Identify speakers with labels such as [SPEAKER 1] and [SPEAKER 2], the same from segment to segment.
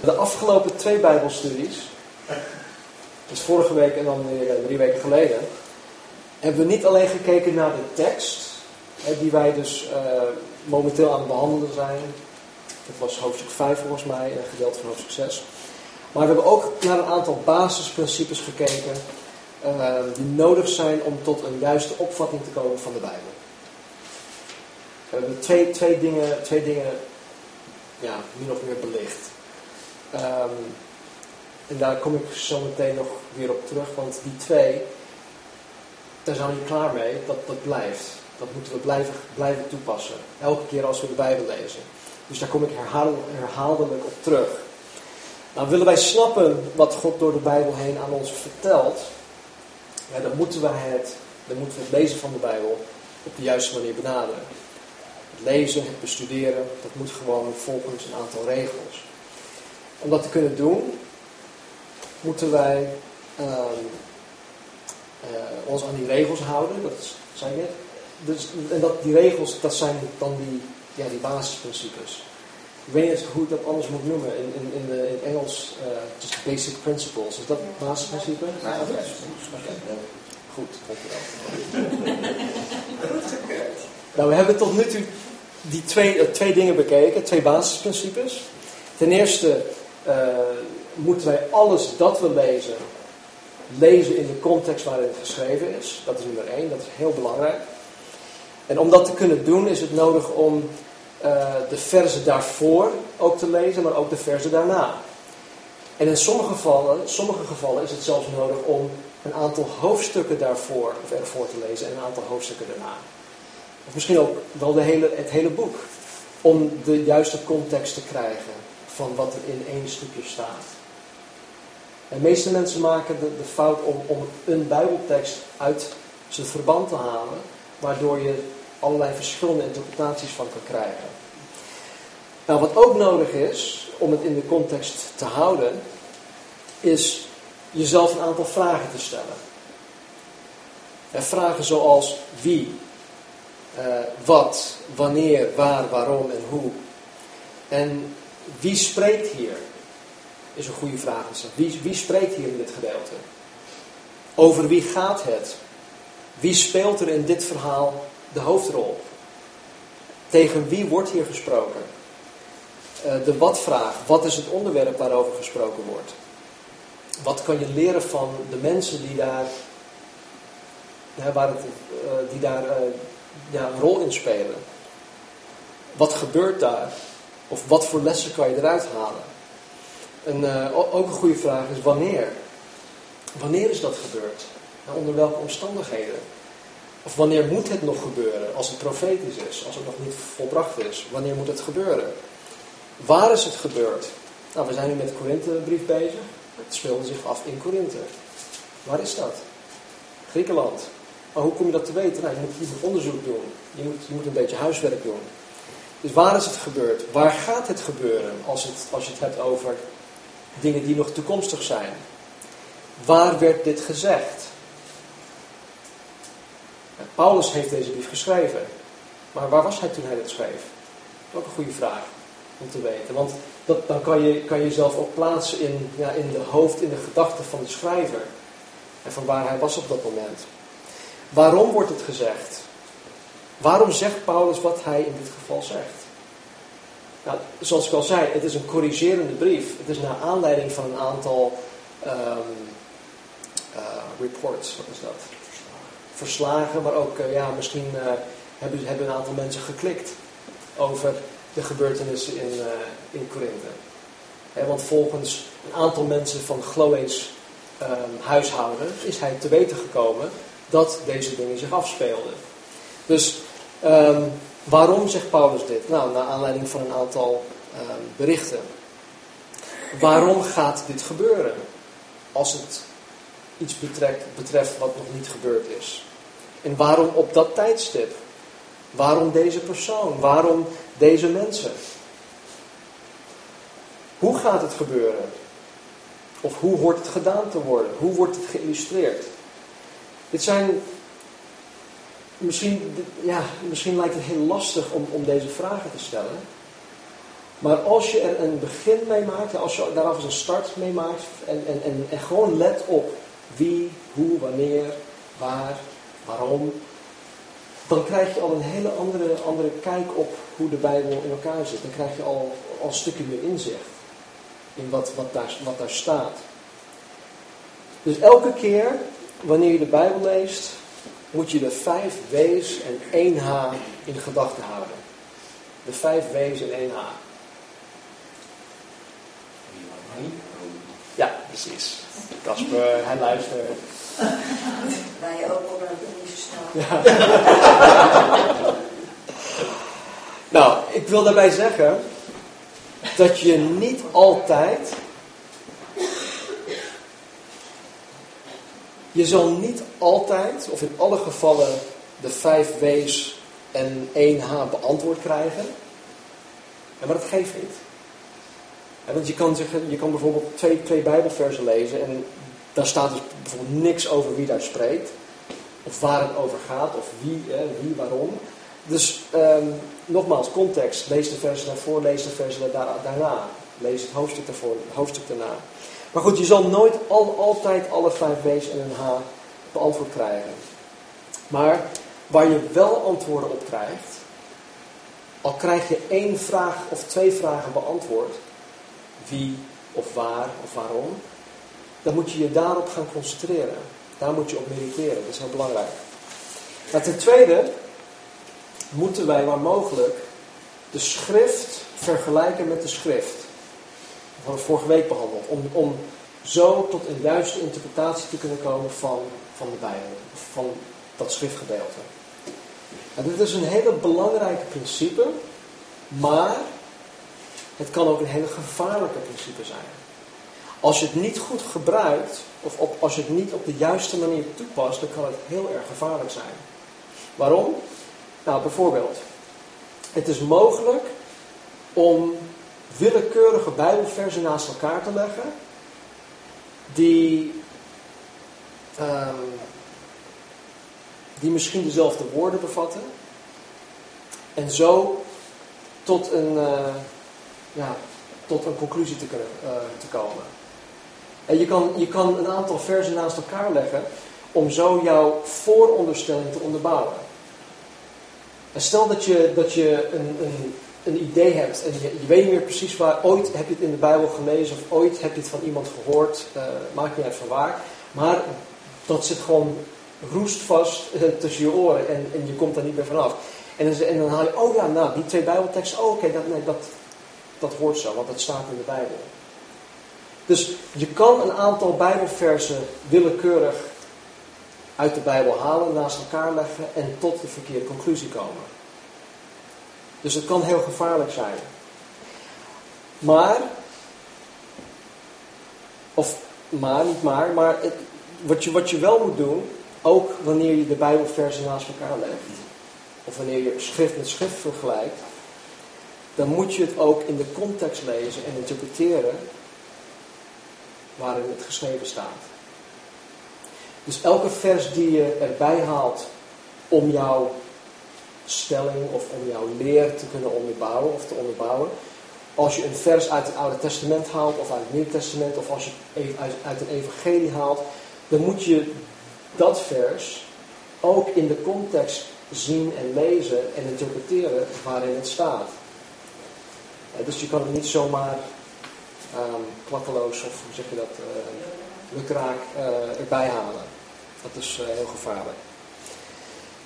[SPEAKER 1] De afgelopen twee Bijbelstudies, dus vorige week en dan weer eh, drie weken geleden, hebben we niet alleen gekeken naar de tekst, die wij dus uh, momenteel aan het behandelen zijn. Dat was hoofdstuk 5 volgens mij, een gedeelte van hoofdstuk 6. Maar we hebben ook naar een aantal basisprincipes gekeken uh, die nodig zijn om tot een juiste opvatting te komen van de Bijbel. We hebben twee, twee dingen, twee dingen ja, min of meer belicht. Um, en daar kom ik zo meteen nog weer op terug, want die twee, daar zijn we klaar mee, dat, dat blijft. Dat moeten we blijven, blijven toepassen. Elke keer als we de Bijbel lezen. Dus daar kom ik herhaaldelijk op terug. Nou, willen wij snappen wat God door de Bijbel heen aan ons vertelt, ja, dan, moeten we het, dan moeten we het lezen van de Bijbel op de juiste manier benaderen. Het lezen, het bestuderen, dat moet gewoon volgens een aantal regels. Om dat te kunnen doen, moeten wij uh, uh, ons aan die regels houden, dat zei ik net. Dus, en dat, die regels, dat zijn dan die, ja, die basisprincipes. Ik weet niet hoe ik dat anders moet noemen. In, in, in, de, in Engels, uh, just basic principles. Is dat basisprincipe? Ja, oké. Okay. Goed, dankjewel. nou, we hebben tot nu toe die twee, uh, twee dingen bekeken, twee basisprincipes. Ten eerste uh, moeten wij alles dat we lezen, lezen in de context waarin het geschreven is. Dat is nummer één, dat is heel belangrijk. En om dat te kunnen doen is het nodig om uh, de verzen daarvoor ook te lezen, maar ook de verzen daarna. En in sommige gevallen, sommige gevallen is het zelfs nodig om een aantal hoofdstukken daarvoor of ervoor te lezen en een aantal hoofdstukken daarna. Of misschien ook wel de hele, het hele boek. Om de juiste context te krijgen van wat er in één stukje staat. En de meeste mensen maken de, de fout om, om een Bijbeltekst uit zijn verband te halen, waardoor je allerlei verschillende interpretaties van kan krijgen. Nou, wat ook nodig is, om het in de context te houden, is jezelf een aantal vragen te stellen. En vragen zoals wie, uh, wat, wanneer, waar, waarom en hoe. En wie spreekt hier? Is een goede vraag. Wie, wie spreekt hier in dit gedeelte? Over wie gaat het? Wie speelt er in dit verhaal de hoofdrol? Tegen wie wordt hier gesproken? Uh, de wat-vraag. Wat is het onderwerp waarover gesproken wordt? Wat kan je leren van de mensen die daar, waar het, uh, die daar uh, ja, een rol in spelen? Wat gebeurt daar? Of wat voor lessen kan je eruit halen? En ook een goede vraag is wanneer? Wanneer is dat gebeurd? Onder welke omstandigheden? Of wanneer moet het nog gebeuren? Als het profetisch is, als het nog niet volbracht is. Wanneer moet het gebeuren? Waar is het gebeurd? Nou, we zijn nu met de Korinthebrief bezig. Het speelde zich af in Korinthe. Waar is dat? Griekenland. Maar hoe kom je dat te weten? Nou, je moet, je onderzoek doen. Je moet, je moet een beetje huiswerk doen. Dus waar is het gebeurd? Waar gaat het gebeuren als, het, als je het hebt over dingen die nog toekomstig zijn? Waar werd dit gezegd? Paulus heeft deze brief geschreven. Maar waar was hij toen hij dit schreef? Ook een goede vraag om te weten. Want dat, dan kan je, kan je jezelf ook plaatsen in, ja, in de hoofd, in de gedachten van de schrijver. En van waar hij was op dat moment. Waarom wordt het gezegd? Waarom zegt Paulus wat hij in dit geval zegt? Nou, zoals ik al zei, het is een corrigerende brief. Het is naar aanleiding van een aantal um, uh, reports, wat is dat? Verslagen, maar ook, uh, ja, misschien uh, hebben, hebben een aantal mensen geklikt over de gebeurtenissen in, in Korinthe. want volgens een aantal mensen van Chloe's um, huishouden is hij te weten gekomen dat deze dingen zich afspeelden. Dus um, waarom zegt Paulus dit? Nou, naar aanleiding van een aantal um, berichten. Waarom gaat dit gebeuren? Als het iets betrekt, betreft wat nog niet gebeurd is. En waarom op dat tijdstip? Waarom deze persoon? Waarom deze mensen? Hoe gaat het gebeuren? Of hoe hoort het gedaan te worden? Hoe wordt het geïllustreerd? Dit zijn. Misschien, ja, misschien lijkt het heel lastig om, om deze vragen te stellen. Maar als je er een begin mee maakt, als je daar eens een start mee maakt en, en, en, gewoon let op wie, hoe, wanneer, waar, waarom, dan krijg je al een hele andere, andere kijk op hoe de Bijbel in elkaar zit. Dan krijg je al, al een stukje meer inzicht in wat, wat, daar, wat daar staat. Dus elke keer wanneer je de Bijbel leest, moet je de vijf W's en één H in gedachten houden. De vijf W's en één H. Ja, precies. Kasper, hij luistert.
[SPEAKER 2] Wij ook op een.
[SPEAKER 1] Ja. nou, ik wil daarbij zeggen dat je niet altijd. Je zal niet altijd, of in alle gevallen, de vijf W's en één H beantwoord krijgen. Maar dat geeft niet. Want je kan, zeggen, je kan bijvoorbeeld twee, twee Bijbelversen lezen en daar staat dus bijvoorbeeld niks over wie daar spreekt. Of waar het over gaat, of wie, wie waarom. Dus um, nogmaals, context. Lees de versen daarvoor, lees de versen daarna. Lees het hoofdstuk daarvoor, het hoofdstuk daarna. Maar goed, je zal nooit al, altijd alle vijf W's en een H beantwoord krijgen. Maar waar je wel antwoorden op krijgt, al krijg je één vraag of twee vragen beantwoord, wie of waar of waarom, dan moet je je daarop gaan concentreren. Daar moet je op mediteren, dat is heel belangrijk. Maar ten tweede moeten wij waar mogelijk de schrift vergelijken met de schrift. Hadden we vorige week behandeld. Om, om zo tot een juiste interpretatie te kunnen komen van, van de Bijbel. Van dat schriftgedeelte. En dit is een hele belangrijke principe. Maar het kan ook een hele gevaarlijke principe zijn. Als je het niet goed gebruikt, of op, als je het niet op de juiste manier toepast, dan kan het heel erg gevaarlijk zijn. Waarom? Nou, bijvoorbeeld, het is mogelijk om willekeurige Bijbelversen naast elkaar te leggen, die, um, die misschien dezelfde woorden bevatten, en zo tot een, uh, ja, tot een conclusie te, kunnen, uh, te komen. En je kan, je kan een aantal versen naast elkaar leggen om zo jouw vooronderstelling te onderbouwen. En stel dat je, dat je een, een, een idee hebt en je, weet niet meer precies waar, ooit heb je het in de Bijbel gelezen of ooit heb je het van iemand gehoord, uh, maakt niet uit van waar, maar dat zit gewoon roestvast uh, tussen je oren en, en je komt daar niet meer vanaf. En dan, en dan haal je, oh ja, nou, die twee Bijbelteksten, oh oké, dat, nee, dat, dat hoort zo, want dat staat in de Bijbel. Dus je kan een aantal Bijbelversen willekeurig uit de Bijbel halen, naast elkaar leggen en tot de verkeerde conclusie komen. Dus het kan heel gevaarlijk zijn. Maar, of maar, niet maar, maar het, wat, je, wat je wel moet doen, ook wanneer je de Bijbelversen naast elkaar legt, of wanneer je schrift met schrift vergelijkt, dan moet je het ook in de context lezen en interpreteren waarin het geschreven staat. Dus elke vers die je erbij haalt om jouw stelling of om jouw leer te kunnen onderbouwen of te onderbouwen. Als je een vers uit het Oude Testament haalt of uit het Nieuwe Testament of als je het uit, uit een evangelie haalt, dan moet je dat vers ook in de context zien en lezen en interpreteren waarin het staat. Dus je kan het niet zomaar um, of hoe zeg je dat, uh, lukraak uh, erbij halen. Dat is heel gevaarlijk.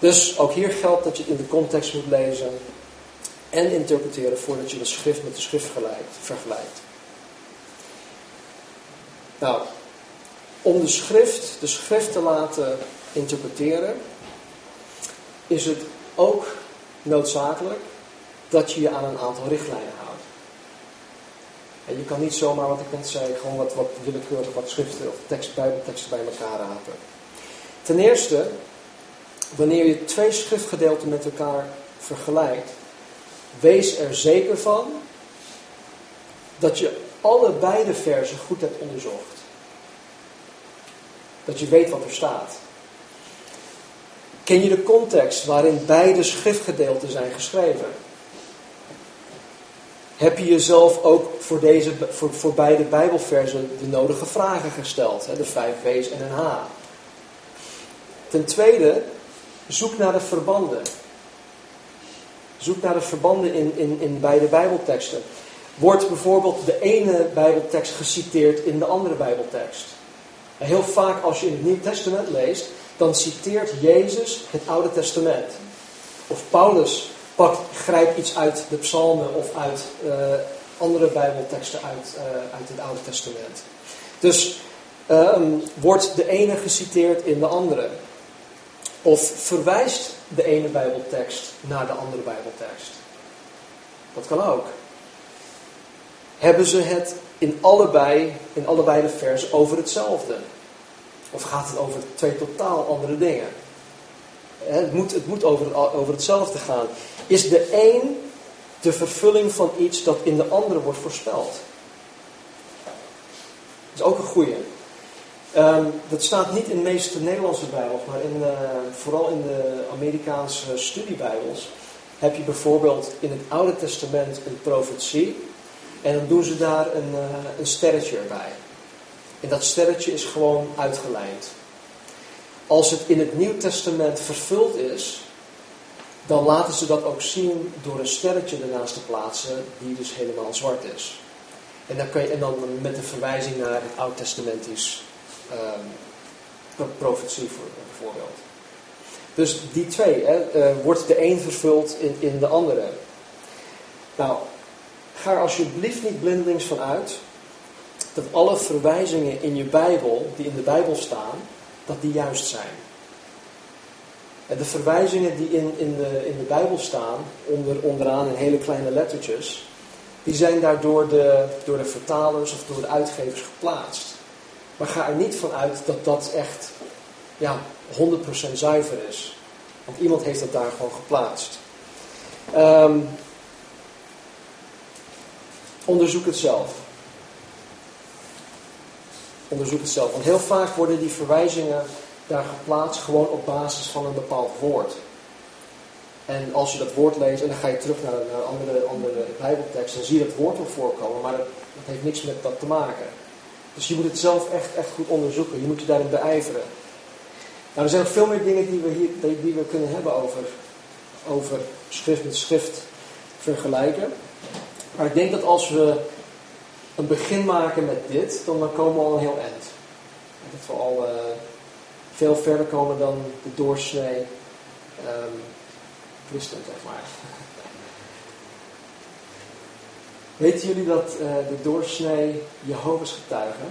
[SPEAKER 1] Dus ook hier geldt dat je in de context moet lezen en interpreteren voordat je de schrift met de schrift vergelijkt. Nou, om de schrift, de schrift te laten interpreteren, is het ook noodzakelijk dat je je aan een aantal richtlijnen houdt. En je kan niet zomaar, wat ik net zei, gewoon wat, wat willekeurig wat schriften of tekst, bijbelteksten bij elkaar rapen. Ten eerste, wanneer je twee schriftgedeelten met elkaar vergelijkt, wees er zeker van dat je alle beide versen goed hebt onderzocht. Dat je weet wat er staat. Ken je de context waarin beide schriftgedeelten zijn geschreven? heb je jezelf ook voor, deze, voor, voor beide Bijbelversen de nodige vragen gesteld. Hè? De vijf W's en een H. Ten tweede, zoek naar de verbanden. Zoek naar de verbanden in, in, in beide Bijbelteksten. Wordt bijvoorbeeld de ene Bijbeltekst geciteerd in de andere Bijbeltekst? heel vaak als je in het Nieuw Testament leest, dan citeert Jezus het Oude Testament. Of Paulus pakt, grijpt iets uit de psalmen of uit uh, andere bijbelteksten uit, uh, uit het Oude Testament. Dus um, wordt de ene geciteerd in de andere. Of verwijst de ene bijbeltekst naar de andere bijbeltekst. Dat kan ook. Hebben ze het in allebei, in allebei de versen over hetzelfde? Of gaat het over twee totaal andere dingen? Het moet, het moet over, over hetzelfde gaan. Is de een de vervulling van iets dat in de andere wordt voorspeld? Dat is ook een goede. Um, dat staat niet in de meeste Nederlandse Bijbels, maar in, uh, vooral in de Amerikaanse studiebijbels heb je bijvoorbeeld in het Oude Testament een profetie en dan doen ze daar een, uh, een sterretje erbij. En dat sterretje is gewoon uitgelijnd. Als het in het Nieuw Testament vervuld is, dan laten ze dat ook zien door een sterretje ernaast te plaatsen, die dus helemaal zwart is. En dan, kan je, en dan met een verwijzing naar het Oud-testamentisch um, profetie voor, bijvoorbeeld. Dus die twee, hè, uh, wordt de een vervuld in, in de andere. Nou, ga er alsjeblieft niet blindelings van uit dat alle verwijzingen in je Bijbel, die in de Bijbel staan, dat die juist zijn. De verwijzingen die in, in, de, in de Bijbel staan, onder, onderaan in hele kleine lettertjes, die zijn daar door de, door de vertalers of door de uitgevers geplaatst. Maar ga er niet van uit dat dat echt ja, 100% zuiver is. Want iemand heeft dat daar gewoon geplaatst. Um, onderzoek het zelf. Onderzoek het zelf. Want heel vaak worden die verwijzingen daar geplaatst gewoon op basis van een bepaald woord. En als je dat woord leest en dan ga je terug naar, naar andere, andere bijbelteksten, dan zie je dat woord wel voorkomen, maar dat, dat, heeft niks met dat te maken. Dus je moet het zelf echt, echt goed onderzoeken. Je moet je daarin beijveren. Nou, er zijn nog veel meer dingen die we hier die we kunnen hebben over, over schrift met schrift vergelijken. Maar ik denk dat als we een begin maken met dit, dan komen we al een heel eind. Dat we al uh, veel verder komen dan de doorsnee um, zeg maar. Weten jullie dat uh, de doorsnee Jehovah's getuigen,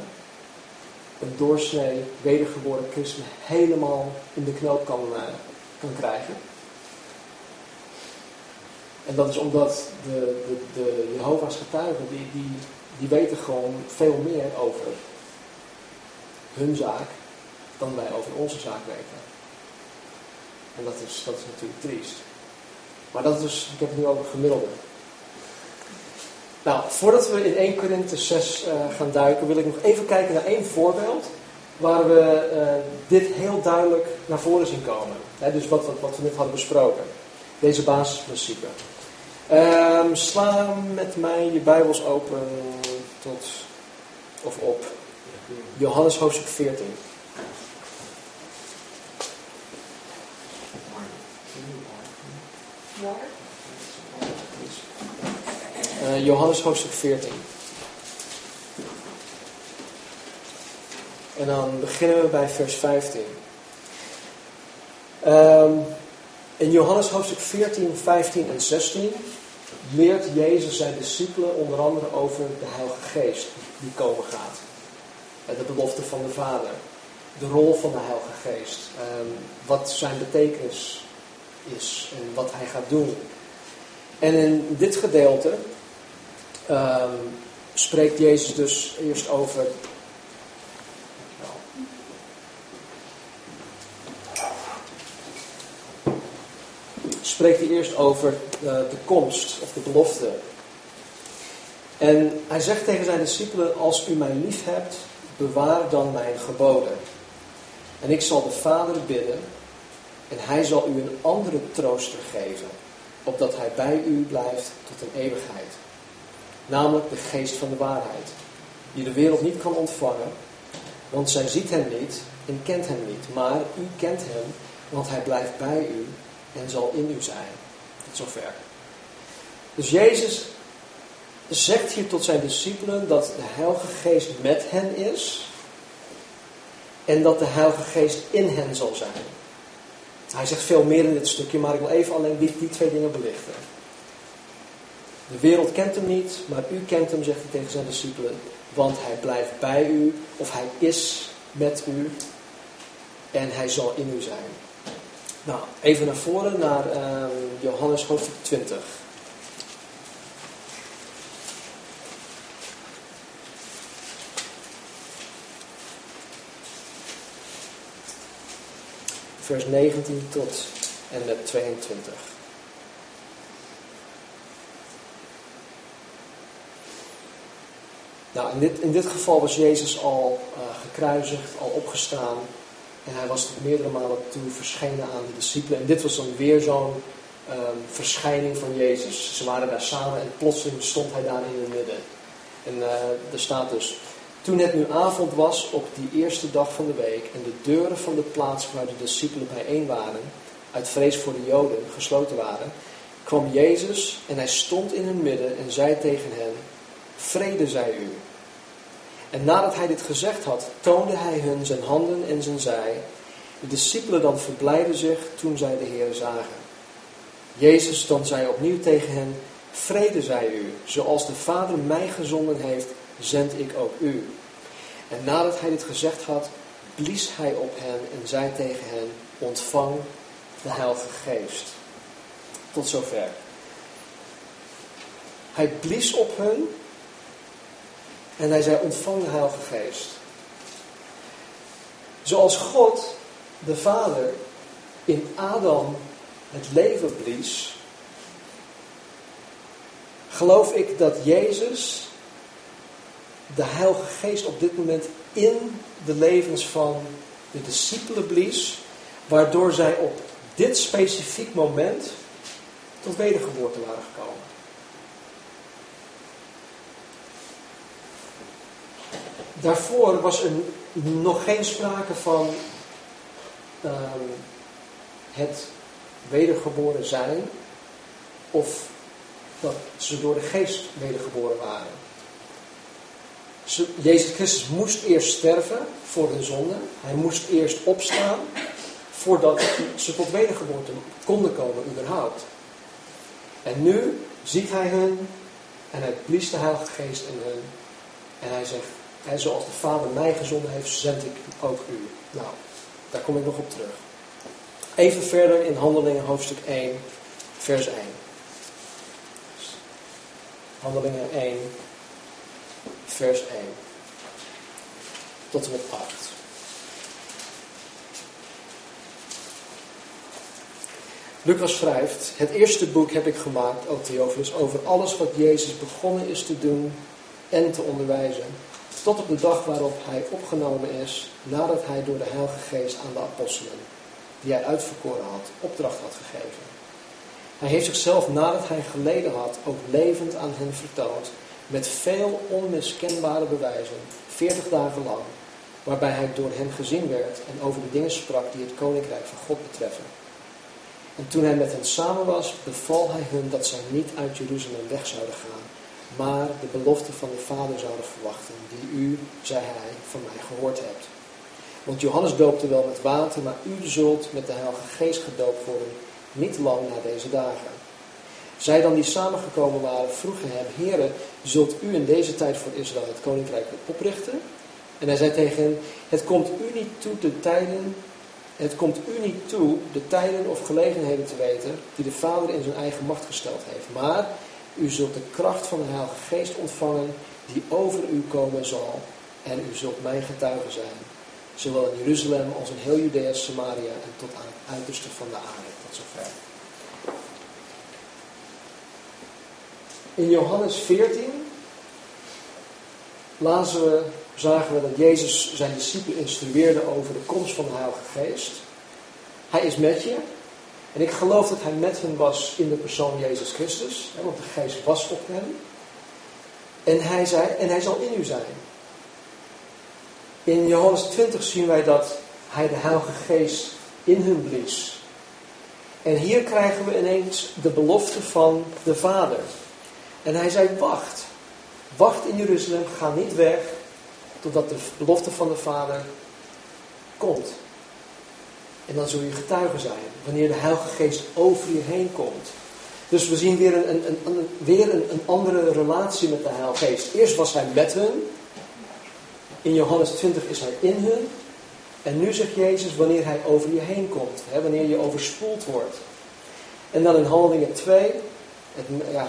[SPEAKER 1] een doorsnee wedergeboren christen, helemaal in de knoop kan, uh, kan krijgen? En dat is omdat de, de, de Jehovah's getuigen, die, die die weten gewoon veel meer over hun zaak dan wij over onze zaak weten. En dat is, dat is natuurlijk triest. Maar dat is, ik heb het nu over gemiddelde. Nou, voordat we in 1 Korinthe 6 uh, gaan duiken, wil ik nog even kijken naar één voorbeeld waar we uh, dit heel duidelijk naar voren zien komen. dus wat, wat, we net hadden besproken. Deze basisprincipe. Um, sla met mij je Bijbels open tot, of op Johannes hoofdstuk 14. Uh, Johannes hoofdstuk 14. En dan beginnen we bij vers 15. Um, ehm, in Johannes hoofdstuk 14, 15 en 16 leert Jezus zijn discipelen onder andere over de Heilige Geest die komen gaat. De belofte van de Vader. De rol van de Heilige Geest. Ehm, wat zijn betekenis is en wat hij gaat doen. En in dit gedeelte um, spreekt Jezus dus eerst over spreekt hij eerst over de, de komst of de belofte. En hij zegt tegen zijn discipelen, als u mij lief hebt, bewaar dan mijn geboden. En ik zal de Vader bidden en hij zal u een andere trooster geven, opdat hij bij u blijft tot een eeuwigheid. Namelijk de geest van de waarheid, die de wereld niet kan ontvangen, want zij ziet hem niet en kent hem niet, maar u kent hem, want hij blijft bij u en zal in u zijn. Tot zover. Dus Jezus zegt hier tot zijn discipelen dat de Heilige Geest met hen is en dat de Heilige Geest in hen zal zijn. Hij zegt veel meer in dit stukje, maar ik wil even alleen die, die twee dingen belichten. De wereld kent hem niet, maar u kent hem, zegt hij tegen zijn discipelen, want hij blijft bij u, of hij is met u en hij zal in u zijn. Nou, even naar voren, naar uh, Johannes hoofdstuk 20. Vers 19 tot en met 22. Nou, in dit, in dit geval was Jezus al uh, gekruisigd, al opgestaan. En hij was tot meerdere malen toe verschenen aan de discipelen. En dit was dan weer zo'n um, verschijning van Jezus. Ze waren daar samen en plotseling stond hij daar in het midden. En uh, er staat dus, toen het nu avond was op die eerste dag van de week en de deuren van de plaats waar de discipelen bijeen waren, uit vrees voor de Joden, gesloten waren, kwam Jezus en hij stond in hun midden en zei tegen hen, vrede zij u. En nadat hij dit gezegd had, toonde hij hun zijn handen en zijn zij. De discipelen dan verblijden zich toen zij de Heer zagen. Jezus dan zei opnieuw tegen hen, vrede zij u, zoals de Vader mij gezonden heeft, zend ik ook u. En nadat hij dit gezegd had, blies hij op hen en zei tegen hen, ontvang de Heilige Geest. Tot zover. Hij blies op hen en hij zei, ontvang de Heilige Geest. Zoals God, de Vader, in Adam het leven blies, geloof ik dat Jezus de Heilige Geest op dit moment in de levens van de discipelen blies, waardoor zij op dit specifiek moment tot wedergeboorte waren gekomen. Daarvoor was er nog geen sprake van um, het wedergeboren zijn of dat ze door de geest wedergeboren waren. Jezus Christus moest eerst sterven voor hun zonde. Hij moest eerst opstaan voordat ze tot wedergeboorte konden komen überhaupt. En nu ziet hij hun en hij blies de Heilige Geest in hun. En hij zegt, en zoals de Vader mij gezonden heeft, zend ik ook u. Nou, daar kom ik nog op terug. Even verder in Handelingen hoofdstuk 1, vers 1. Handelingen 1, vers 1. Tot en met 8. Lucas schrijft, het eerste boek heb ik gemaakt, o Theophilus, over alles wat Jezus begonnen is te doen en te onderwijzen tot op de dag waarop hij opgenomen is, nadat hij door de Heilige Geest aan de apostelen, die hij uitverkoren had, opdracht had gegeven. Hij heeft zichzelf nadat hij geleden had ook levend aan hen vertoond, met veel onmiskenbare bewijzen, veertig dagen lang, waarbij hij door hen gezien werd en over de dingen sprak die het koninkrijk van God betreffen. En toen hij met hen samen was, beval hij hun dat zij niet uit Jeruzalem weg zouden gaan, maar de belofte van de Vader zouden verwachten, die u, zei hij, van mij gehoord hebt. Want Johannes doopte wel met water, maar u zult met de Heilige Geest gedoopt worden, niet lang na deze dagen. Zij dan die samengekomen waren, vroegen hem, Heere, zult u in deze tijd voor Israël het koninkrijk oprichten? En hij zei tegen hen, het komt u niet toe de tijden, het komt u niet toe de tijden of gelegenheden te weten die de Vader in zijn eigen macht gesteld heeft. Maar u zult de kracht van de Heilige Geest ontvangen die over u komen zal. En u zult mijn getuige zijn. Zowel in Jeruzalem als in heel Judea, Samaria en tot aan het uiterste van de aarde. Tot zover. In Johannes 14 lazen we, zagen we dat Jezus zijn discipelen instrueerde over de komst van de Heilige Geest. Hij is met je, en ik geloof dat hij met hen was in de persoon Jezus Christus, want de geest was op hem. En hij zei, en hij zal in u zijn. In Johannes 20 zien wij dat hij de Heilige Geest in hun blies. En hier krijgen we ineens de belofte van de Vader. En hij zei, wacht. Wacht in Jeruzalem, ga niet weg totdat de belofte van de Vader komt. En dan zul je getuige zijn, wanneer de Heilige Geest over je heen komt. Dus we zien weer een, een, een, weer een, een andere relatie met de Heilige Geest. Eerst was hij met hun. In Johannes 20 is hij in hun. En nu zegt Jezus wanneer hij over je heen komt. Hè, wanneer je overspoeld wordt. En dan in Handelingen 2. Het, ja,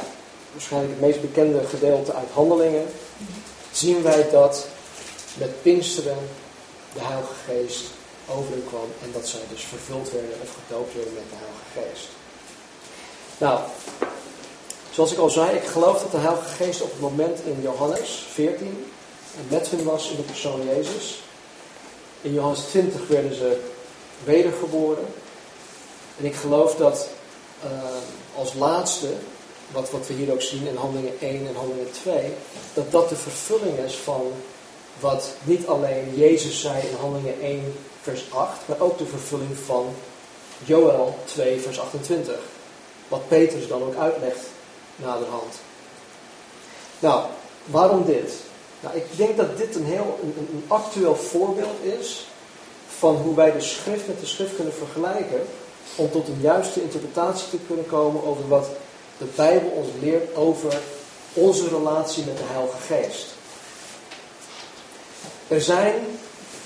[SPEAKER 1] waarschijnlijk het meest bekende gedeelte uit Handelingen. Zien wij dat met Pinksteren de Heilige Geest over kwam. En dat zij dus vervuld werden of gedoopt werden met de Heilige Geest. Nou, zoals ik al zei, ik geloof dat de Heilige Geest op het moment in Johannes 14 en met hun was in de persoon Jezus. In Johannes 20 werden ze wedergeboren. En ik geloof dat uh, als laatste, wat, wat we hier ook zien in handelingen 1 en handelingen 2, dat dat de vervulling is van wat niet alleen Jezus zei in handelingen 1 vers 8, maar ook de vervulling van Joel 2 vers 28. Wat Petrus dan ook uitlegt naderhand. Nou, waarom dit? Nou, ik denk dat dit een heel een, een actueel voorbeeld is van hoe wij de schrift met de schrift kunnen vergelijken om tot een juiste interpretatie te kunnen komen over wat de Bijbel ons leert over onze relatie met de Heilige Geest. Er zijn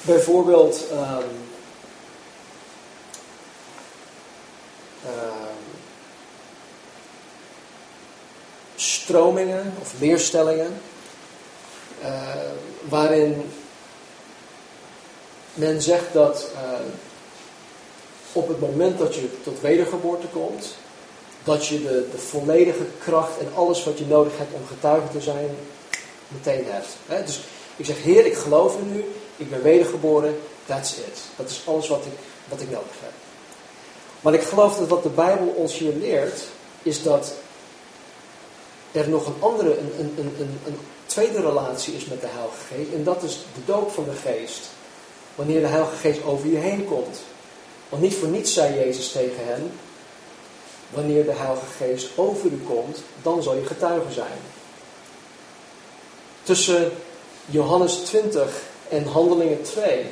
[SPEAKER 1] bijvoorbeeld um, stromingen of leerstellingen uh, waarin men zegt dat uh, op het moment dat je tot wedergeboorte komt, dat je de, de, volledige kracht en alles wat je nodig hebt om getuige te zijn, meteen hebt. He, dus ik zeg, Heer, ik geloof in u, ik ben wedergeboren, that's it. Dat is alles wat ik, wat ik nodig heb. Maar ik geloof dat wat de Bijbel ons hier leert, is dat er nog een andere, een, een, een, een, tweede relatie is met de Heilige Geest. En dat is de doop van de Geest. Wanneer de Heilige Geest over je heen komt. Want niet voor niets zei Jezus tegen hen. Wanneer de Heilige Geest over u komt, dan zal je getuige zijn. Tussen Johannes 20 en Handelingen 2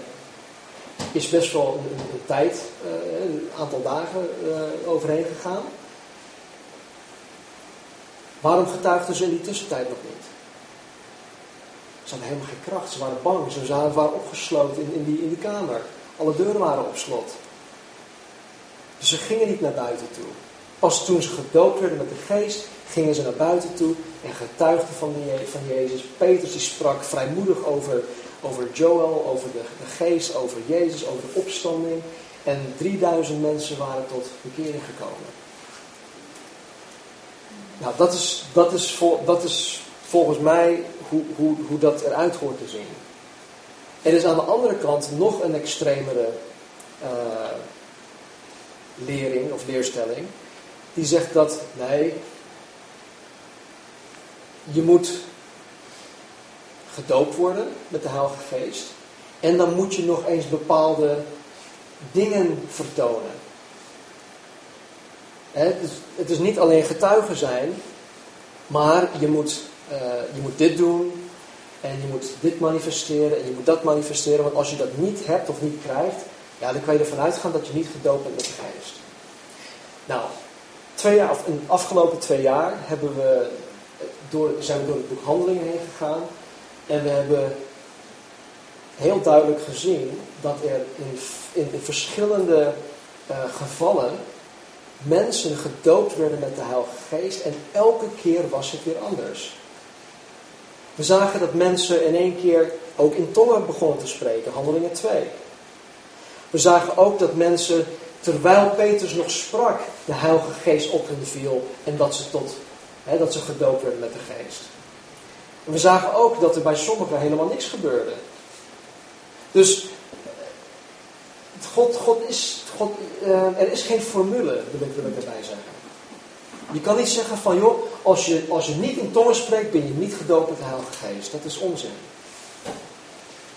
[SPEAKER 1] is best wel een, tijd, uh, een aantal dagen uh, overheen gegaan. Waarom getuigden ze in die tussentijd nog niet? Ze hadden helemaal geen kracht, ze waren bang, ze waren opgesloten in, in, die, in die kamer. Alle deuren waren op slot. Dus ze gingen niet naar buiten toe. Pas toen ze gedoopt werden met de geest, gingen ze naar buiten toe en getuigden van, van Jezus. Petrus die sprak vrijmoedig over, over Joel, over de, geest, over Jezus, over de opstanding. En 3000 mensen waren tot bekering gekomen. Nou, dat is, dat is, vol, dat is volgens mij hoe, hoe, hoe dat eruit hoort te zien. Er is aan de andere kant nog een extremere uh, lering of leerstelling. Die zegt dat, nee, je moet gedoopt worden met de Heilige Geest. En dan moet je nog eens bepaalde dingen vertonen. Het is, het is niet alleen getuigen zijn, maar je moet, uh, je moet dit doen en je moet dit manifesteren en je moet dat manifesteren. Want als je dat niet hebt of niet krijgt, ja, dan kan je ervan uitgaan dat je niet gedoopt bent met de geest. Nou, twee jaar, in de afgelopen twee jaar hebben we door, zijn we door het boek Handelingen heen gegaan. En we hebben heel duidelijk gezien dat er in, in, verschillende uh, gevallen mensen gedoopt werden met de Heilige Geest en elke keer was het weer anders. We zagen dat mensen in één keer ook in tongen begonnen te spreken, handelingen 2. We zagen ook dat mensen, terwijl Petrus nog sprak, de Heilige Geest op hen viel en dat ze, tot, hè, dat ze gedoopt werden met de Geest. En we zagen ook dat er bij sommigen helemaal niks gebeurde. Dus God, God is, God, uh, er is geen formule, wil ik, wil ik erbij zeggen. Je kan niet zeggen van, joh, als je, als je niet in tongen spreekt, ben je niet gedoopt met de Heilige Geest. Dat is onzin.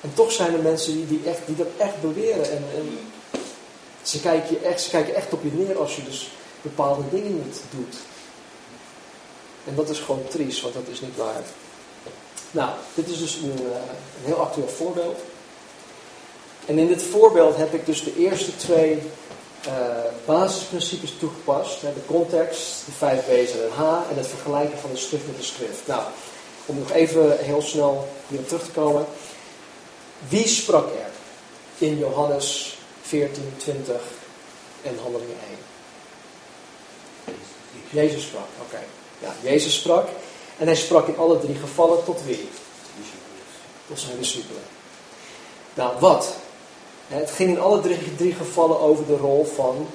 [SPEAKER 1] En toch zijn er mensen die, die, echt, die dat echt beweren. En, en ze, kijken je echt, ze kijken echt op je neer als je dus bepaalde dingen niet doet. En dat is gewoon triest, want dat is niet waar. Nou, dit is dus een, eh, een heel actueel voorbeeld. En in dit voorbeeld heb ik dus de eerste twee uh, basisprincipes toegepast. Hè, de context, de vijf B's en H en het vergelijken van de schrift met de schrift. Nou, om nog even heel snel hierop terug te komen. Wie sprak er in Johannes 14, 20 en Handelingen 1? Jezus sprak, oké. Ja, Jezus sprak. En hij sprak in alle drie gevallen tot wie? Tot zijn discipelen. Nou, wat? Het ging in alle drie, drie gevallen over de rol van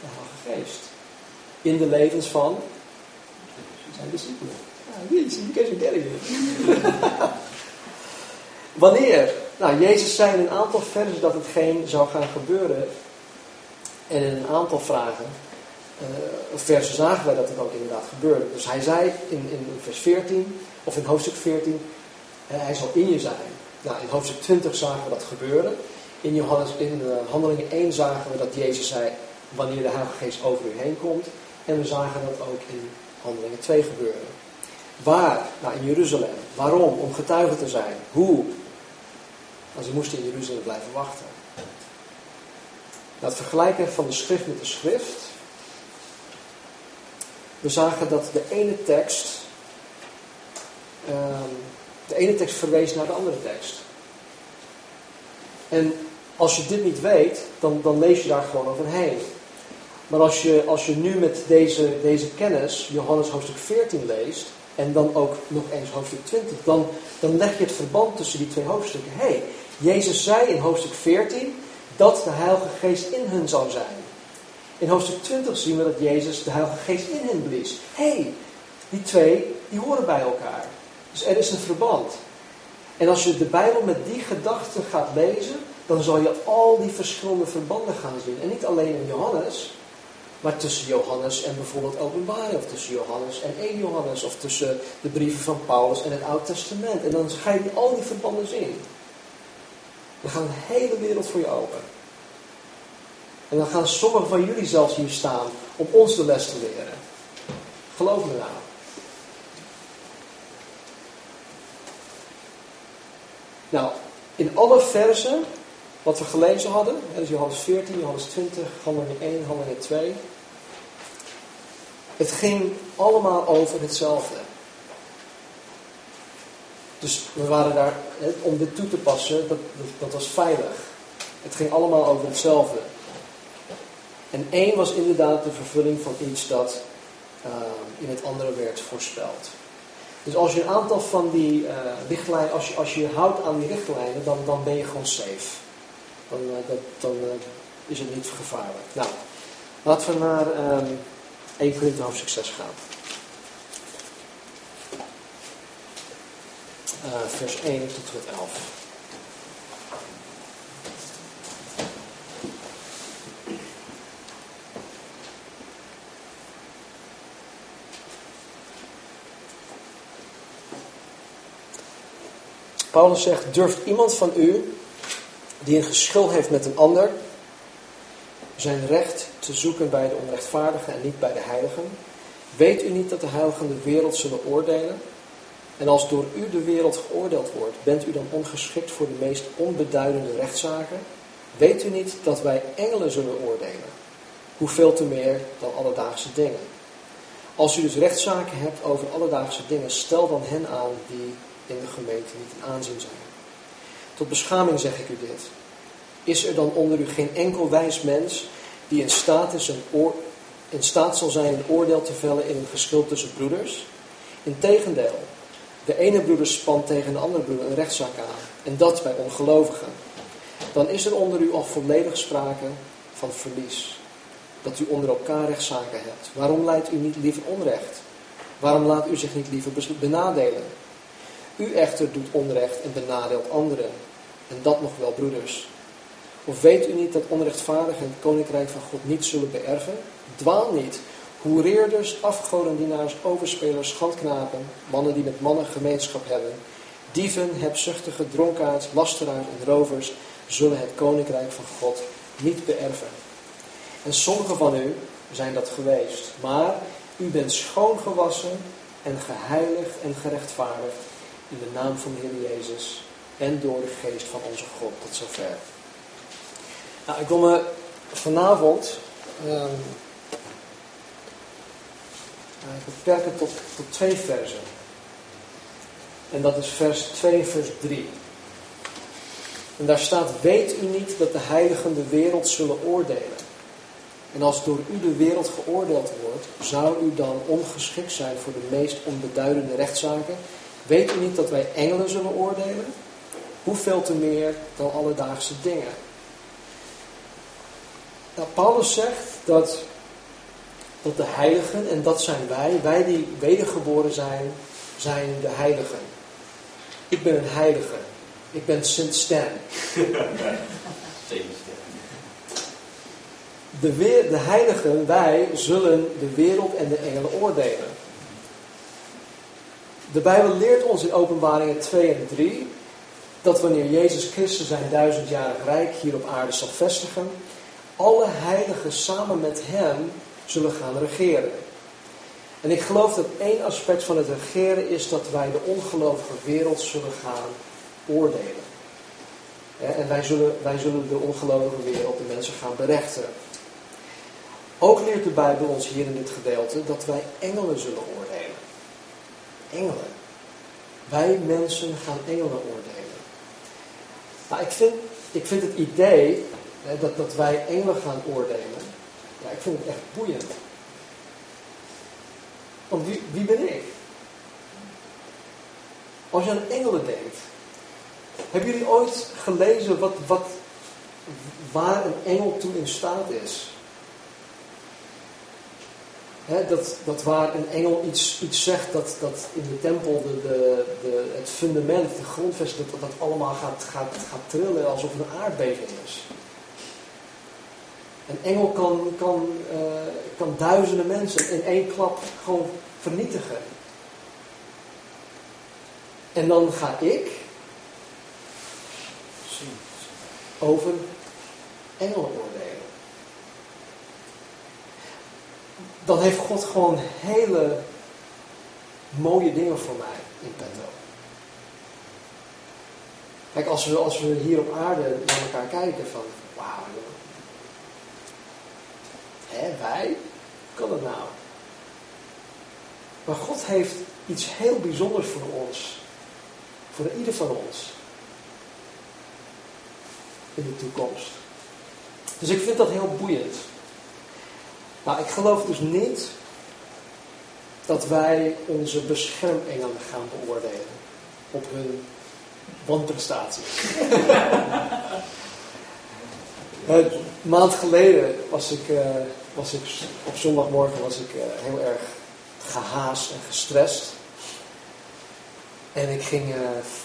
[SPEAKER 1] de Heilige Geest. In de levens van zijn discipelen. Derde Wanneer? Nou, Jezus zei in een aantal versen dat hetgeen zou gaan gebeuren. En in een aantal vragen, uh, versen zagen wij dat het ook inderdaad gebeurde. Dus hij zei in, in vers 14, of in hoofdstuk 14, hij zal in je zijn. Nou, in hoofdstuk 20 zagen we dat gebeuren. In, Johannes, in uh, Handelingen 1 zagen we dat Jezus zei wanneer de Heilige Geest over u heen komt. En we zagen dat ook in Handelingen 2 gebeuren. Waar? Nou, in Jeruzalem. Waarom? Om getuige te zijn. Hoe? Want ze moesten in Jeruzalem blijven wachten. Nou, het vergelijken van de schrift met de schrift. We zagen dat de ene tekst ehm, de ene tekst verwees naar de andere tekst. En als je dit niet weet, dan, dan lees je daar gewoon overheen. Maar als je, als je nu met deze, deze kennis Johannes hoofdstuk 14 leest, en dan ook nog eens hoofdstuk 20, dan, dan leg je het verband tussen die twee hoofdstukken. Hé, hey, Jezus zei in hoofdstuk 14 dat de Heilige Geest in hun zou zijn. In hoofdstuk 20 zien we dat Jezus de Heilige Geest in hen blies. Hé, hey, die twee, die horen bij elkaar. Dus er is een verband. En als je de Bijbel met die gedachten gaat lezen, dan zal je al die verschillende verbanden gaan zien. En niet alleen in Johannes, maar tussen Johannes en bijvoorbeeld Openbaring, of tussen Johannes en 1 Johannes, of tussen de brieven van Paulus en het Oude Testament. En dan ga je al die verbanden zien. Dan gaat een hele wereld voor je open. En dan gaan sommigen van jullie zelfs hier staan om ons de les te leren. Geloof me nou. Nou, in alle versen wat we gelezen hadden, dus Johannes 14, Johannes 20, Handelingen 1, Handelingen 2. Het ging allemaal over hetzelfde. Dus we waren daar, om dit toe te passen, dat, dat, was veilig. Het ging allemaal over hetzelfde. En één was inderdaad de vervulling van iets dat uh, in het andere werd voorspeld. Dus als je een aantal van die uh, richtlijnen, als je, als je houdt aan die richtlijnen, dan, dan ben je gewoon safe. Dan, uh, dat, dan uh, is het niet gevaarlijk. Nou, laten we naar um, 1 Korinthe hoofdstuk 6 gaan. vers 1 tot en met 11. Paulus zegt, durft iemand van u die een geschil heeft met een ander, zijn recht te zoeken bij de onrechtvaardigen en niet bij de heiligen? Weet u niet dat de heiligen de wereld zullen oordelen? En als door u de wereld geoordeeld wordt, bent u dan ongeschikt voor de meest onbeduidende rechtszaken? Weet u niet dat wij engelen zullen oordelen? Hoeveel te meer dan alledaagse dingen? Als u dus rechtszaken hebt over alledaagse dingen, stel dan hen aan die in de gemeente niet in aanzien zijn. Tot beschaming zeg ik u dit. Is er dan onder u geen enkel wijs mens die in staat, is een oor, in staat zal zijn een oordeel te vellen in een geschil tussen broeders? Integendeel, de ene broeder spant tegen de andere broeder een rechtszaak aan, en dat bij ongelovigen. Dan is er onder u al volledig sprake van verlies. Dat u onder elkaar rechtszaken hebt. Waarom leidt u niet liever onrecht? Waarom laat u zich niet liever benadelen? U echter doet onrecht en benadeelt anderen. En dat nog wel, broeders. Of weet u niet dat onrechtvaardigen het koninkrijk van God niet zullen beërven? Dwaal niet. Hoereerders, afgodendienaars, overspelers, schandknapen, mannen die met mannen gemeenschap hebben, dieven, hebzuchtige, dronkaards, lasteraars en rovers zullen het koninkrijk van God niet beërven. En sommigen van u zijn dat geweest, maar u bent schoongewassen en geheiligd en gerechtvaardigd in de naam van de Heer Jezus en door de geest van onze God. Tot zover. Nou, ik wil me vanavond um, beperken tot, tot twee versen. En dat is vers 2 en vers 3. En daar staat, weet u niet dat de heiligen de wereld zullen oordelen? En als door u de wereld geoordeeld wordt, zou u dan ongeschikt zijn voor de meest onbeduidende rechtszaken? Weet u niet dat wij engelen zullen oordelen? Hoeveel te meer dan alledaagse dingen? Nou, Paulus zegt dat, dat de heiligen, en dat zijn wij, wij die wedergeboren zijn, zijn de heiligen. Ik ben een heilige. Ik ben Sint Stan. De, weer, de heiligen, wij, zullen de wereld en de engelen oordelen. De Bijbel leert ons in openbaringen 2 en 3 dat wanneer Jezus Christus zijn duizendjarig rijk hier op aarde zal vestigen, alle heiligen samen met hem zullen gaan regeren. En ik geloof dat één aspect van het regeren is dat wij de ongelovige wereld zullen gaan oordelen. En wij zullen, wij zullen de ongelovige wereld, de mensen gaan berechten. Ook leert de Bijbel ons hier in dit gedeelte dat wij engelen zullen oordelen. Engelen. Wij mensen gaan engelen oordelen. Maar ik vind, ik vind het idee dat, dat wij engelen gaan oordelen, ja, ik vind het echt boeiend. Want wie, wie ben ik? Als je aan engelen denkt, hebben jullie ooit gelezen wat, wat, waar een engel toe in staat is? Dat, dat waar een engel iets, iets zegt, dat, dat in de tempel de, de, de, het fundament, de grondvesting, dat dat allemaal gaat, gaat, gaat trillen alsof het een aardbeving is. Een engel kan, kan, uh, kan duizenden mensen in één klap gewoon vernietigen. En dan ga ik over engelen oordelen. Dan heeft God gewoon hele mooie dingen voor mij in petto. Kijk, als we, als we hier op aarde naar elkaar kijken van, wauw, Hé, wij? Kan het nou? Maar God heeft iets heel bijzonders voor ons. Voor ieder van ons. In de toekomst. Dus ik vind dat heel boeiend. Maar ik geloof dus niet dat wij onze beschermengelen gaan beoordelen op hun wanprestaties. een maand geleden was ik, uh, was ik op zondagmorgen was ik uh, heel erg gehaast en gestrest. En ik ging uh,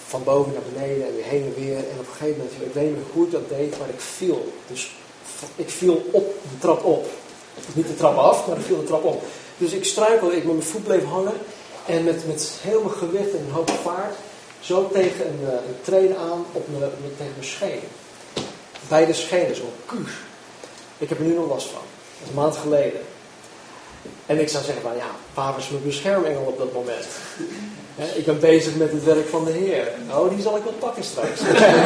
[SPEAKER 1] van boven naar beneden en weer heen en weer. En op een gegeven moment, ik weet niet hoe ik dat deed, maar ik viel. Dus ik viel op de trap op. niet de trap af, maar ik viel de trap op. Dus ik struikelde, ik met mijn voet bleef hangen. En met, met heel mijn gewicht en een hoop vaart, zo tegen een, een treden aan op mijn, tegen mijn scheen. Beide schenen, zo kuus. Ik heb er nu nog last van. Dat is een maand geleden. En ik zou zeggen, van ja, waar is mijn beschermengel op dat moment? ik ben bezig met het werk van de Heer. Nou, die zal ik wel pakken straks.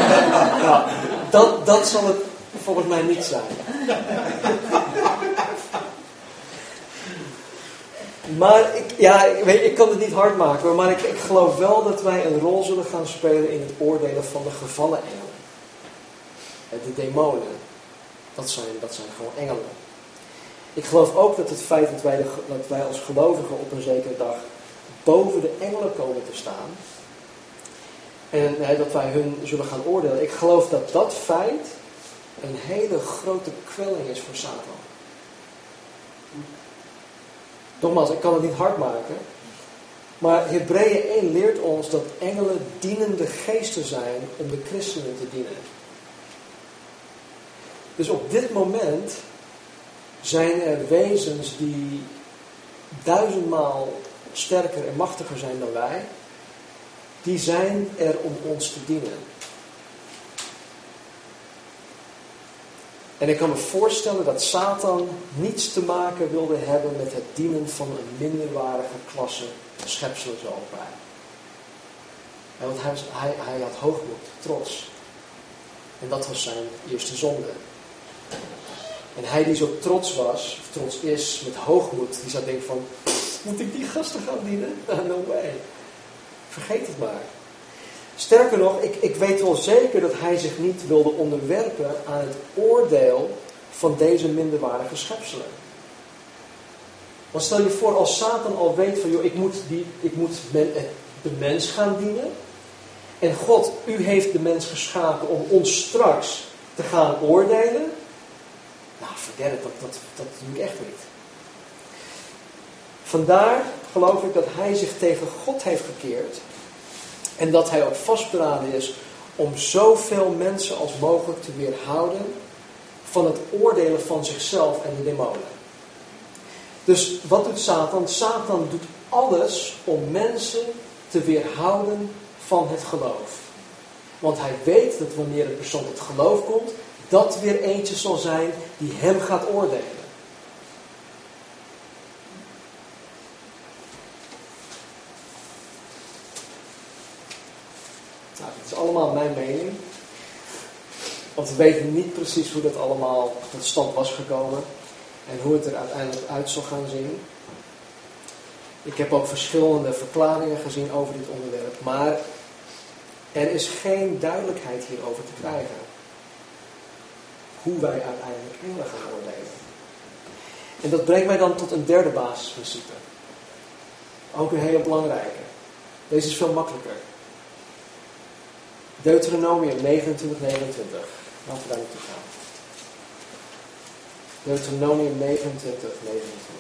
[SPEAKER 1] nou, dat, dat zal het volgens mij niet zijn. Maar ik, ja, ik, weet, ik kan het niet hard maken, maar ik, ik geloof wel dat wij een rol zullen gaan spelen in het oordelen van de gevallen engelen. De demonen, dat zijn, dat zijn gewoon engelen. Ik geloof ook dat het feit dat wij, de, dat wij als gelovigen op een zekere dag boven de engelen komen te staan. En hè, dat wij hun zullen gaan oordelen. Ik geloof dat dat feit een hele grote kwelling is voor Satan. Nogmaals, ik kan het niet hard maken. Maar Hebreeën 1 leert ons dat engelen dienende geesten zijn om de christenen te dienen. Dus op dit moment zijn er wezens die duizendmaal sterker en machtiger zijn dan wij, die zijn er om ons te dienen. En ik kan me voorstellen dat Satan niets te maken wilde hebben met het dienen van een minderwaardige klasse schepselen zoals wij. want hij, hij, hij had hoogmoed, trots. En dat was zijn eerste zonde. En hij die zo trots was, of trots is, met hoogmoed, die zou denken van, moet ik die gasten gaan dienen? No way. Vergeet het maar. Sterker nog, ik, ik weet wel zeker dat hij zich niet wilde onderwerpen aan het oordeel van deze minderwaardige schepselen. Want stel je voor, als Satan al weet van, joh, ik moet, die, ik moet eh, de mens gaan dienen. En God, u heeft de mens geschapen om ons straks te gaan oordelen. Nou, it, dat, dat, dat doe ik echt niet. Vandaar geloof ik dat hij zich tegen God heeft gekeerd. En dat hij ook vastberaden is om zoveel mensen als mogelijk te weerhouden van het oordelen van zichzelf en de demonen. Dus wat doet Satan? Satan doet alles om mensen te weerhouden van het geloof. Want hij weet dat wanneer een persoon tot geloof komt, dat weer eentje zal zijn die hem gaat oordelen. Allemaal mijn mening. Want we weten niet precies hoe dat allemaal tot stand was gekomen. En hoe het er uiteindelijk uit zal gaan zien. Ik heb ook verschillende verklaringen gezien over dit onderwerp. Maar er is geen duidelijkheid hierover te krijgen. Hoe wij uiteindelijk engelen gaan oordelen. En dat brengt mij dan tot een derde basisprincipe. Ook een hele belangrijke. Deze is veel makkelijker. Deuteronomium 29, 29. Laten we daar naartoe gaan. Deuteronomium 29, 29.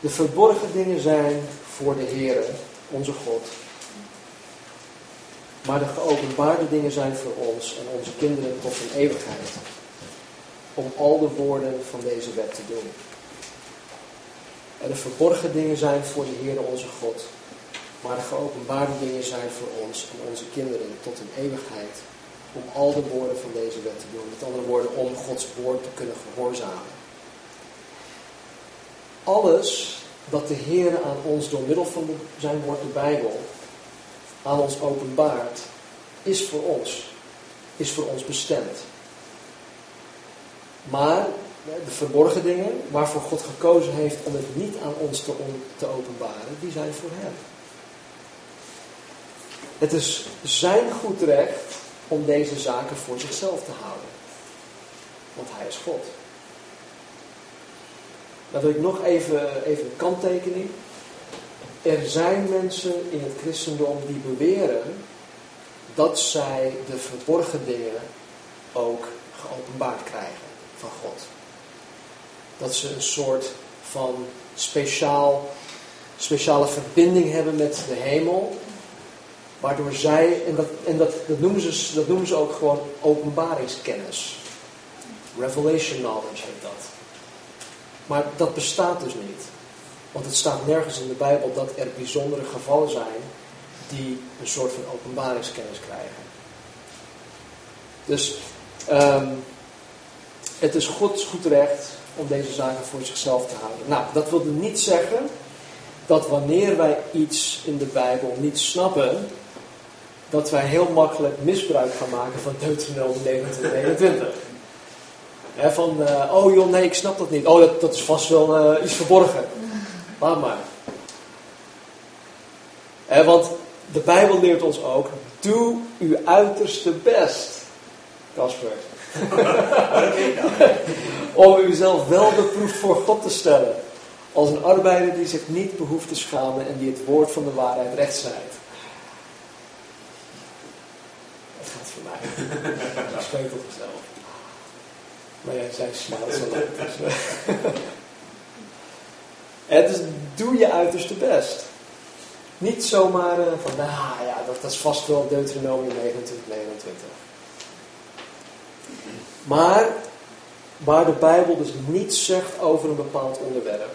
[SPEAKER 1] De verborgen dingen zijn voor de Heer onze God. Maar de geopenbaarde dingen zijn voor ons en onze kinderen tot een eeuwigheid. Om al de woorden van deze wet te doen. En de verborgen dingen zijn voor de Heer onze God. Maar de geopenbaarde dingen zijn voor ons en onze kinderen tot een eeuwigheid. Om al de woorden van deze wet te doen. Met andere woorden, om Gods woord te kunnen gehoorzamen. Alles dat de Heer aan ons door middel van zijn woord, de Bijbel, aan ons openbaart, is voor ons. Is voor ons bestemd. Maar de verborgen dingen waarvoor God gekozen heeft om het niet aan ons te, te openbaren, die zijn voor Hem. Het is zijn goed recht om deze zaken voor zichzelf te houden. Want Hij is God. Dan wil ik nog even, even een kanttekening. Er zijn mensen in het christendom die beweren dat zij de verborgen dingen ook geopenbaard krijgen van God. Dat ze een soort van speciaal, speciale verbinding hebben met de hemel. Waardoor zij, en, dat, en dat, dat, noemen ze, dat noemen ze ook gewoon openbaringskennis. Revelation knowledge heet dat. Maar dat bestaat dus niet. Want het staat nergens in de Bijbel dat er bijzondere gevallen zijn die een soort van openbaringskennis krijgen. Dus um, het is Gods goed recht om deze zaken voor zichzelf te houden. Nou, dat wil niet zeggen dat wanneer wij iets in de Bijbel niet snappen, dat wij heel makkelijk misbruik gaan maken van Deuteronomium 29 29 van, uh, oh joh, nee, ik snap dat niet. Oh, dat, dat is vast wel uh, iets verborgen. Laat maar. Want de Bijbel leert ons ook, doe uw uiterste best. Casper. Om uzelf wel beproefd voor God te stellen. Als een arbeider die zich niet behoeft te schamen en die het woord van de waarheid rechtszijt. Dat gaat voor mij. Ik spreek tot mezelf. Maar jij zei smelt zo lang. Dus, eh. dus doe je uiterste best. Niet zomaar uh, van, nou ja, dat, dat, is vast wel Deuteronomium 29, 29. Maar waar de Bijbel dus niets zegt over een bepaald onderwerp,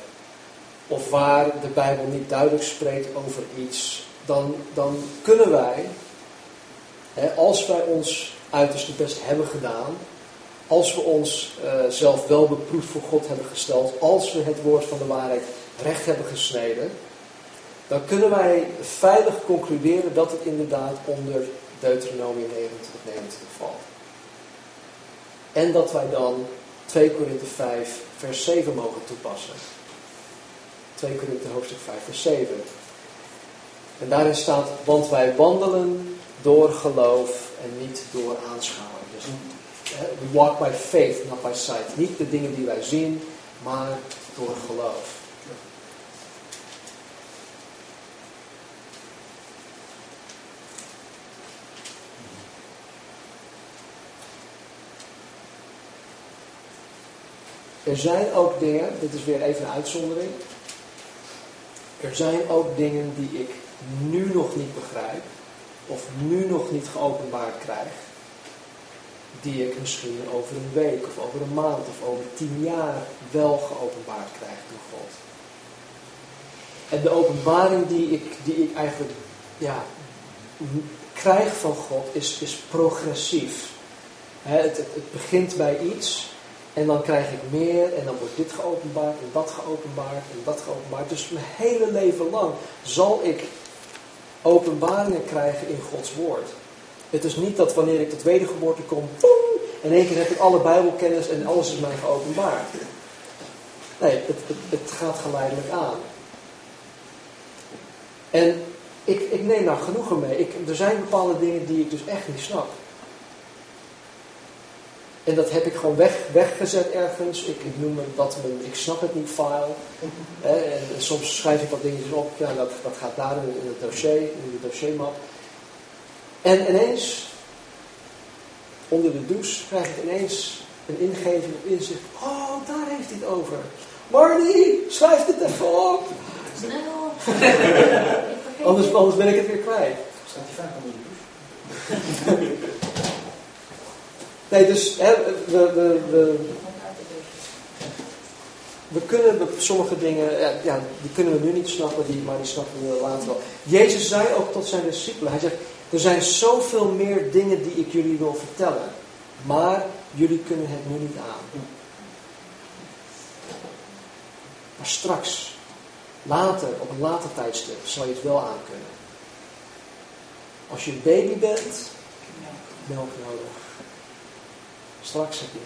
[SPEAKER 1] of waar de Bijbel niet duidelijk spreekt over iets, dan, dan kunnen wij, hè, als wij ons uiterste best hebben gedaan, als we ons uh, zelf wel beproefd voor God hebben gesteld, als we het woord van de waarheid recht hebben gesneden, dan kunnen wij veilig concluderen dat het inderdaad onder Deuteronomium 29, 29 valt. En dat wij dan 2 Korinthe 5, vers 7 mogen toepassen. 2 Korinthe hoofdstuk 5, vers 7. En daarin staat, want wij wandelen door geloof en niet door aanschouwing. We walk by faith, not by sight. Niet de dingen die wij zien, maar door geloof. Er zijn ook dingen, dit is weer even een uitzondering. Er zijn ook dingen die ik nu nog niet begrijp, of nu nog niet geopenbaard krijg, die ik misschien over een week of over een maand of over tien jaar wel geopenbaard krijg door God. En de openbaring die ik, die ik eigenlijk ja, krijg van God is, is progressief. het, het, het begint bij iets en dan krijg ik meer en dan wordt dit geopenbaard en dat geopenbaard en dat geopenbaard. Dus mijn hele leven lang zal ik openbaringen krijgen in Gods woord. Het is niet dat wanneer ik tot wedergeboorte kom, in één keer heb ik alle bijbelkennis en alles is mij geopenbaard. Nee, het, het, het gaat geleidelijk aan. En ik, ik neem daar genoegen mee. Ik, er zijn bepaalde dingen die ik dus echt niet snap. En dat heb ik gewoon weg, weggezet ergens. Ik, noem dat mijn ik snap het niet file. en, soms schrijf ik wat dingetjes op. Ja, dat, dat gaat daar in het dossier, in de dossiermap. En ineens, onder de douche, krijg ik ineens een ingeving of inzicht. Oh, daar heeft hij het over. Marnie, schrijf dit even op. Snel. anders, anders ben ik het weer kwijt.
[SPEAKER 3] Staat hij vaak onder de douche?
[SPEAKER 1] Nee, dus hè, we, we, we, we kunnen sommige dingen, ja, die kunnen we nu niet snappen, die, maar die snappen we later wel. Jezus zei ook tot zijn discipelen, hij zegt, er zijn zoveel meer dingen die ik jullie wil vertellen, maar jullie kunnen het nu niet aan. Maar straks, later, op een later tijdstip, zal je het wel aan kunnen. Als je een baby bent, melk nodig. Straks heb je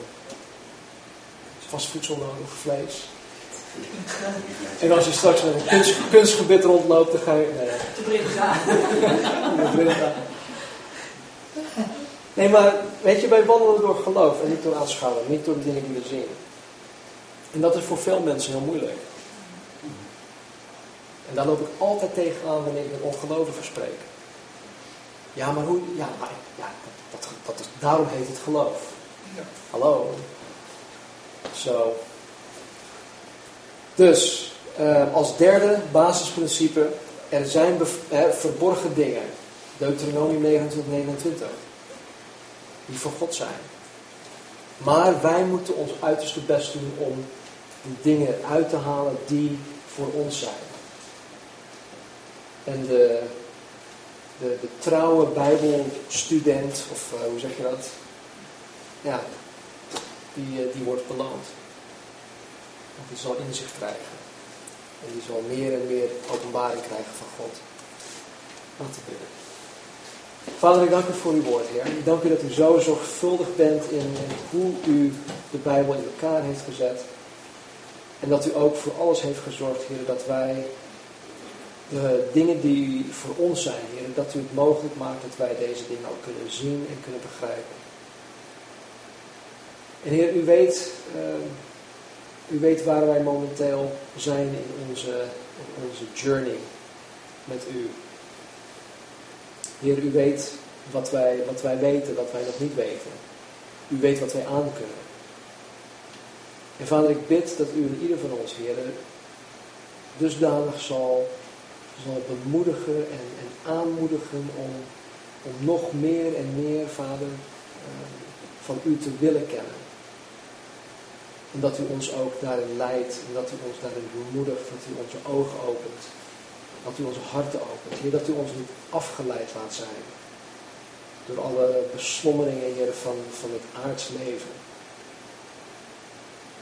[SPEAKER 1] vast voedsel nodig, vlees. En als je straks met een kunst, kunstgebit rondloopt, dan ga je... Nee,
[SPEAKER 2] Te
[SPEAKER 1] Nee, maar weet je, wij wandelen door geloof en niet door aanschouwen, niet door de dingen die we zien. En dat is voor veel mensen heel moeilijk. En daar loop ik altijd tegenaan wanneer ik met ongelovigen spreek. Ja, maar hoe... Ja, maar, ja dat, dat, dat, daarom heet het geloof. Hallo. Zo. Dus, uh, als derde basisprincipe, er zijn verborgen dingen. Deuteronomium 29, 29. Die voor God zijn. Maar wij moeten ons uiterste best doen om de dingen uit te halen die voor ons zijn. En de, de, de trouwe Bijbelstudent, of uh, hoe zeg je dat? ja, die, eh, die wordt beloond. Want die zal inzicht krijgen. En die zal meer en meer openbaring krijgen van God. Laten we bidden. Vader, ik dank u voor uw woord, Heer. Ik dank u dat u zo zorgvuldig bent in, hoe u de Bijbel in elkaar heeft gezet. En dat u ook voor alles heeft gezorgd, Heer, dat wij de dingen die voor ons zijn, Heer, dat u het mogelijk maakt dat wij deze dingen ook kunnen zien en kunnen begrijpen. En Heer, u weet, uh, u weet waar wij momenteel zijn in onze, in onze journey met u. Heer, u weet wat wij, wat wij weten, wat wij nog niet weten. U weet wat wij aankunnen. En vader, ik bid dat u in ieder van ons, Heer, dusdanig zal, zal bemoedigen en, en aanmoedigen om, om nog meer en meer, Vader, eh, van u te willen kennen. En dat u ons ook daarin leidt en dat u ons daarin bemoedigt, dat u onze ogen opent, dat u onze harten opent. Heer, dat u ons niet afgeleid laat zijn door alle beslommeringen, Heer, van, van het aards leven.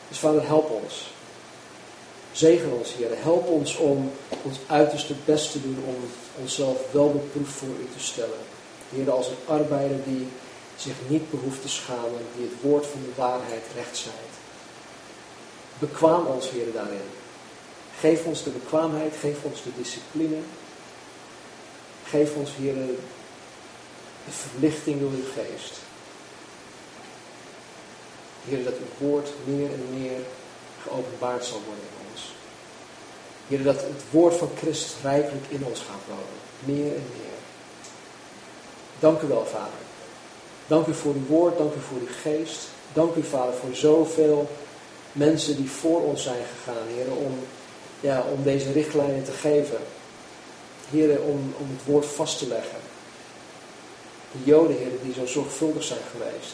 [SPEAKER 1] Dus vader, help ons. Zegen ons, Heer. Help ons om ons uiterste best te doen om onszelf wel beproefd voor u te stellen. Heer, als een arbeider die zich niet behoeft te schamen, die het woord van de waarheid recht zijt. Bekwaam ons, Heer, daarin. Geef ons de bekwaamheid, geef ons de discipline. Geef ons, Heer, de verlichting door uw geest. Heer, dat uw woord meer en meer geopenbaard zal worden in ons. Heer, dat het woord van Christus rijkelijk in ons gaat wonen. Meer en meer. Dank u wel, Vader. Dank u voor uw woord, dank u voor uw geest. Dank u, Vader, voor zoveel mensen die voor ons zijn gegaan, Heer, om, ja, om deze richtlijnen te geven. Heer, om, om het woord vast te leggen. De Joden, Heer, die zo zorgvuldig zijn geweest.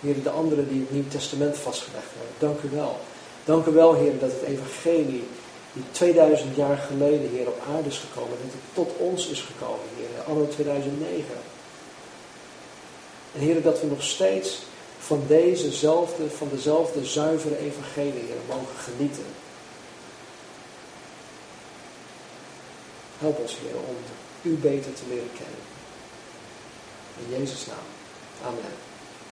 [SPEAKER 1] Heer, de anderen die het Nieuw Testament vastgelegd hebben. Dank u wel. Dank u wel, Heer, dat het evangelie die 2000 jaar geleden, Heer, op aarde is gekomen, dat het tot ons is gekomen, Heer, anno 2009. En Heer, dat we nog steeds van dezezelfde, van dezelfde zuivere evangelie, mogen genieten. Help ons, Heer, om u beter te leren kennen. In Jezus' naam. Amen.